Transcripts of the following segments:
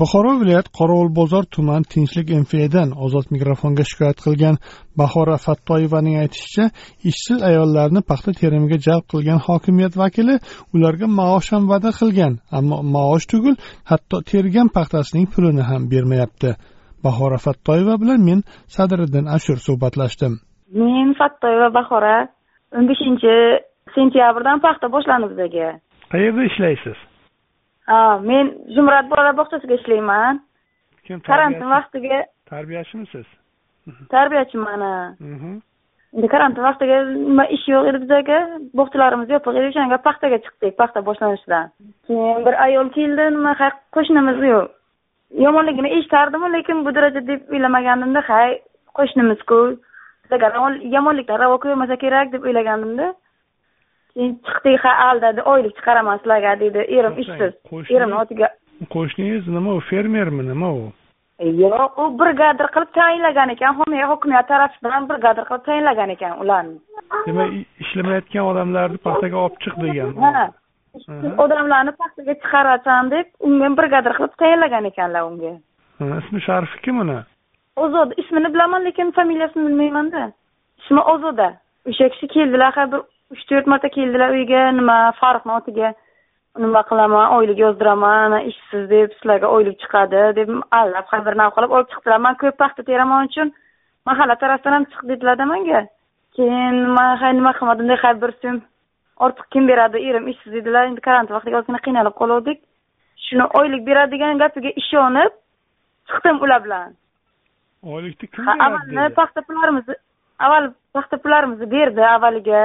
Buxoro viloyat qorovulbozor tuman tinchlik mfdan ozod mikrofonga shikoyat qilgan bahora fattoyevaning aytishicha ishsiz ayollarni paxta terimiga jalb qilgan hokimiyat vakili ularga maosh ham va'da qilgan ammo maosh tugul hatto tergan paxtasining pulini ham bermayapti. Bahora fattoyeva bilan men sadriddin ashur suhbatlashdim. Men fattoyeva bahora o'n beshinchi sentyabrdan paxta boshlandi bizaga qayerda ishlaysiz men zumrad bolalar bog'chasida ishlayman. Kim karantin vaqtiga tarbiyachimisiz tarbiyachiman endi karantin vaqtiga nima ish yo'q edi bizaga bog'chalarimiz yopiq edi o'shanga paxtaga chiqdik paxta boshlanishidan. Keyin bir ayol keldi nima hay qo'shnimiz yo'q. Yomonligini eshitardimu lekin bu darajada deb o'ylamagandimda hay qo'shnimizku. Yomonlikdan ravo ko'rmasa kerak deb o'ylagandimda chiqdik ha aldadi oylik chiqaraman sizlarga dedi erim ishsiz. Erimni otiga qo'shningiz nima u fermermi nima u? Yo'q u brigadir qilib tayinlagan ekan hokimiyat hokimiyat tarafidan brigadir qilib tayinlagan ekan ularni. Demak ishlamayotgan odamlarni paxtaga olib chiq degan ha odamlarni paxtaga chiqarasan deb unga brigadir qilib tayinlagan ekanlar unga. Ismi sharifi kim uni? Ozoda ismini bilaman lekin familiyasini bilmaymanda. Ismi ozoda. O'sha kishi keldilar ha bir uch to'rt marta keldilar uyga nima farruhni otiga nima qilaman oylik yozdiraman ishsiz deb sizlarga oylik chiqadi deb allab har bir nav qilib olib chiqdilar. Man ko'p paxta teraman uchun mahalla tarafidan ham chiq dedilarda manga. Keyin man hay nima qilmadim hay bir so'm ortiq kim beradi erim ishsiz dedilar. Endi karantin vaqtiga ozgina qiynalib qoluvdik. Shuni oylik beradi degan gapiga ishonib chiqdim ular bilan. Oylikni kim beradi avvalni paxta pullarimizni avval paxta pullarimizni berdi avvaliga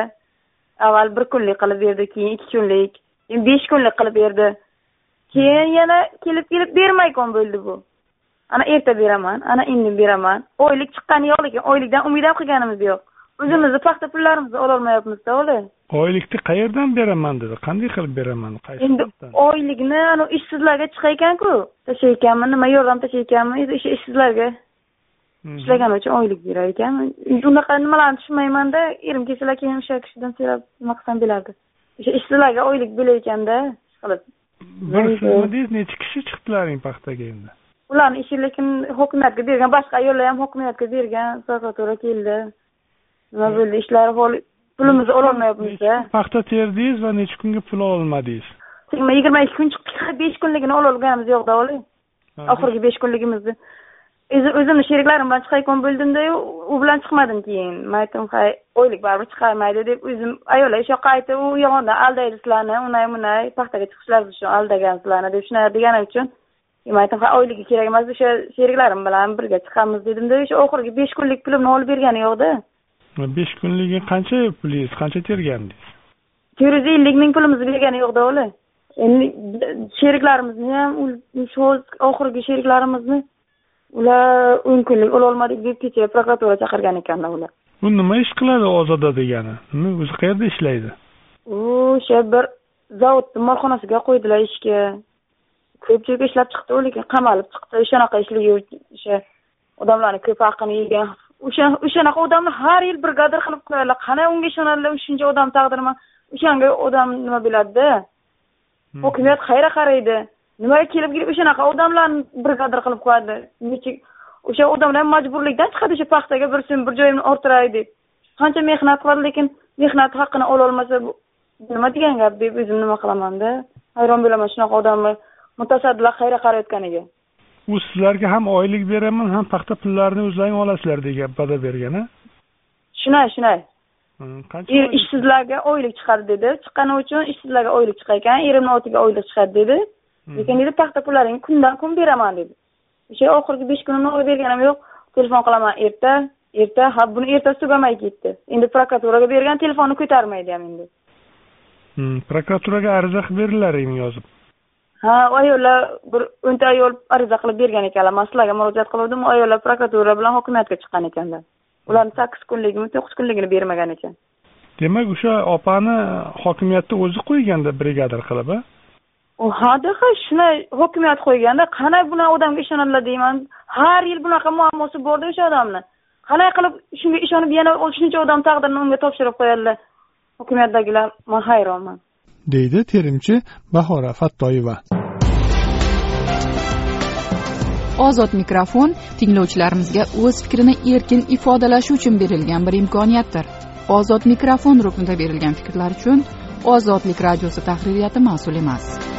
avval bir kunlik qilib berdi keyin ikki kunlik keyin besh kunlik qilib berdi. Keyin yana kelib kelib bermay qolgan bo'ldi bu. Ana erta beraman ana endi beraman. Oylik chiqqani yo'q lekin oylikdan umid ham qilganimiz yo'q. O'zimizni paxta pullarimizni ololmayapmizda ola oylikni qayerdan beraman dedi. Qanday qilib beraman? Qaysi endi oylikni ishsizlarga chiqar ekanku tashlayotganmi nima yordam tashlayotganmi o'sha ishsizlarga. Ishlagani uchun oylik berar ekan. Unaqa nimalarni tushunmaymanda erim kelsalar keyin o'sha kishidan so'rab nima qilsam bo'lardi o'sha ishsizlarga oylik berar ekanda qilib. Bir sizmidingiz necha kishi chiqdilaring paxtaga endi? Ularni ishi lekin hokimiyatga bergan boshqa ayollar ham hokimiyatga bergan prokuratura keldi. Nima bo'ldi? Ishlari hol pulimizni kun paxta terdingiz va necha kunga pul ololmadingiz yigirma ikki kun chiqdik besh kunligini ololganimiz yo'qda ola oxirgi besh kunligimizni o'zimni sheriklarim bilan chiqayotgan bo'ldimdayu u bilan chiqmadim keyin. Man aytdim hay oylik baribir chiqarmaydi deb o'zim ayollar o'sha yoqqa aytib u yolg'ondan aldaydi sizlarni unay bunay paxtaga chiqishlaringiz uchun aldagan sizlarni deb shunaqa degani uchun man aytdim ha oyligi kerak emas o'sha sheriklarim bilan birga chiqamiz dedimda o'sha oxirgi besh kunlik pulimni olib bergani yo'qda besh kunligi qancha pulingiz? Qancha tergandingiz? To'rt yuz ellik ming pulimizni bergani yo'qda ola endi sheriklarimizni ham shu oxirgi sheriklarimizni ular o'n kunlik ololmadik deb kecha prokuratura chaqirgan ekanlar ular u nima ish qiladi ozoda degani? Nima o'zi qayerda ishlaydi? U o'sha bir zavodni molxonasiga qo'ydilar ishga. Ko'p joyga ishlab chiqdi u lekin qamalib chiqdi. Shunaqa ishlaydi o'sha odamlarni ko'p haqini yegan. O'sha o'shanaqa odamni har yil brigadir qilib qo'yadilar qanday unga ishonadilar shuncha odam taqdirini o'shanga odam nima biladida? Hokimiyat qayerga qaraydi nimaga kelib kelib o'shanaqa odamlarni brigadir qilib qo'yadi? Necha o'sha odamlar ham majburlikdan chiqadi o'sha paxtaga bir so'm bir joyimni orttiray deb. Qancha mehnat qiladi lekin mehnat haqqini ololmasa nima degan gap deb o'zim nima qilamanda hayron bo'laman shunaqa odamni mutasaddilar qayerga qarayotganiga. U sizlarga ham oylik beraman ham paxta pullarini o'zlaring olasizlar degan va'da bergan a shunday shunday qancha ishsizlarga oylik chiqadi dedi. Chiqqani uchun ishsizlarga oylik chiqar ekan erimni otiga oylik chiqadi dedi lekin dedi paxta pullaringni kundan kun beraman dedi. O'sha oxirgi besh kunimni olib berganim yo'q. Telefon qilaman erta erta ha buni ertasi tugamay ketdi. Endi prokuraturaga bergan telefonni ko'tarmaydi ham endi. Hmm, prokuraturaga ariza qilib berilaringmi yozib. Ha ayollar bir o'nta ayol ariza qilib bergan ekanlar. Man sizlarga murojaat qiluvdim ayollar prokuratura bilan hokimiyatga chiqqan ekanlar. Ularni sakkiz kunligimi to'qqiz kunligini bermagan ekan. Demak o'sha opani hokimiyatda o'zi qo'yganda brigadir qilib a hadaqa shunday hokimiyat qo'yganda qanday bunaqa odamga ishonadilar deyman. Har yil bunaqa muammosi borda o'sha odamni. Qanday qilib shunga ishonib yana shuncha odam taqdirini unga topshirib qo'yadilar? Hokimiyatdagilar man hayronman. Deydi terimchi bahora fattoyeva. Ozod mikrofon tinglovchilarimizga o'z fikrini erkin ifodalashi uchun berilgan bir imkoniyatdir. Ozod mikrofon ruknida berilgan fikrlar uchun ozodlik radiosi tahririyati mas'ul emas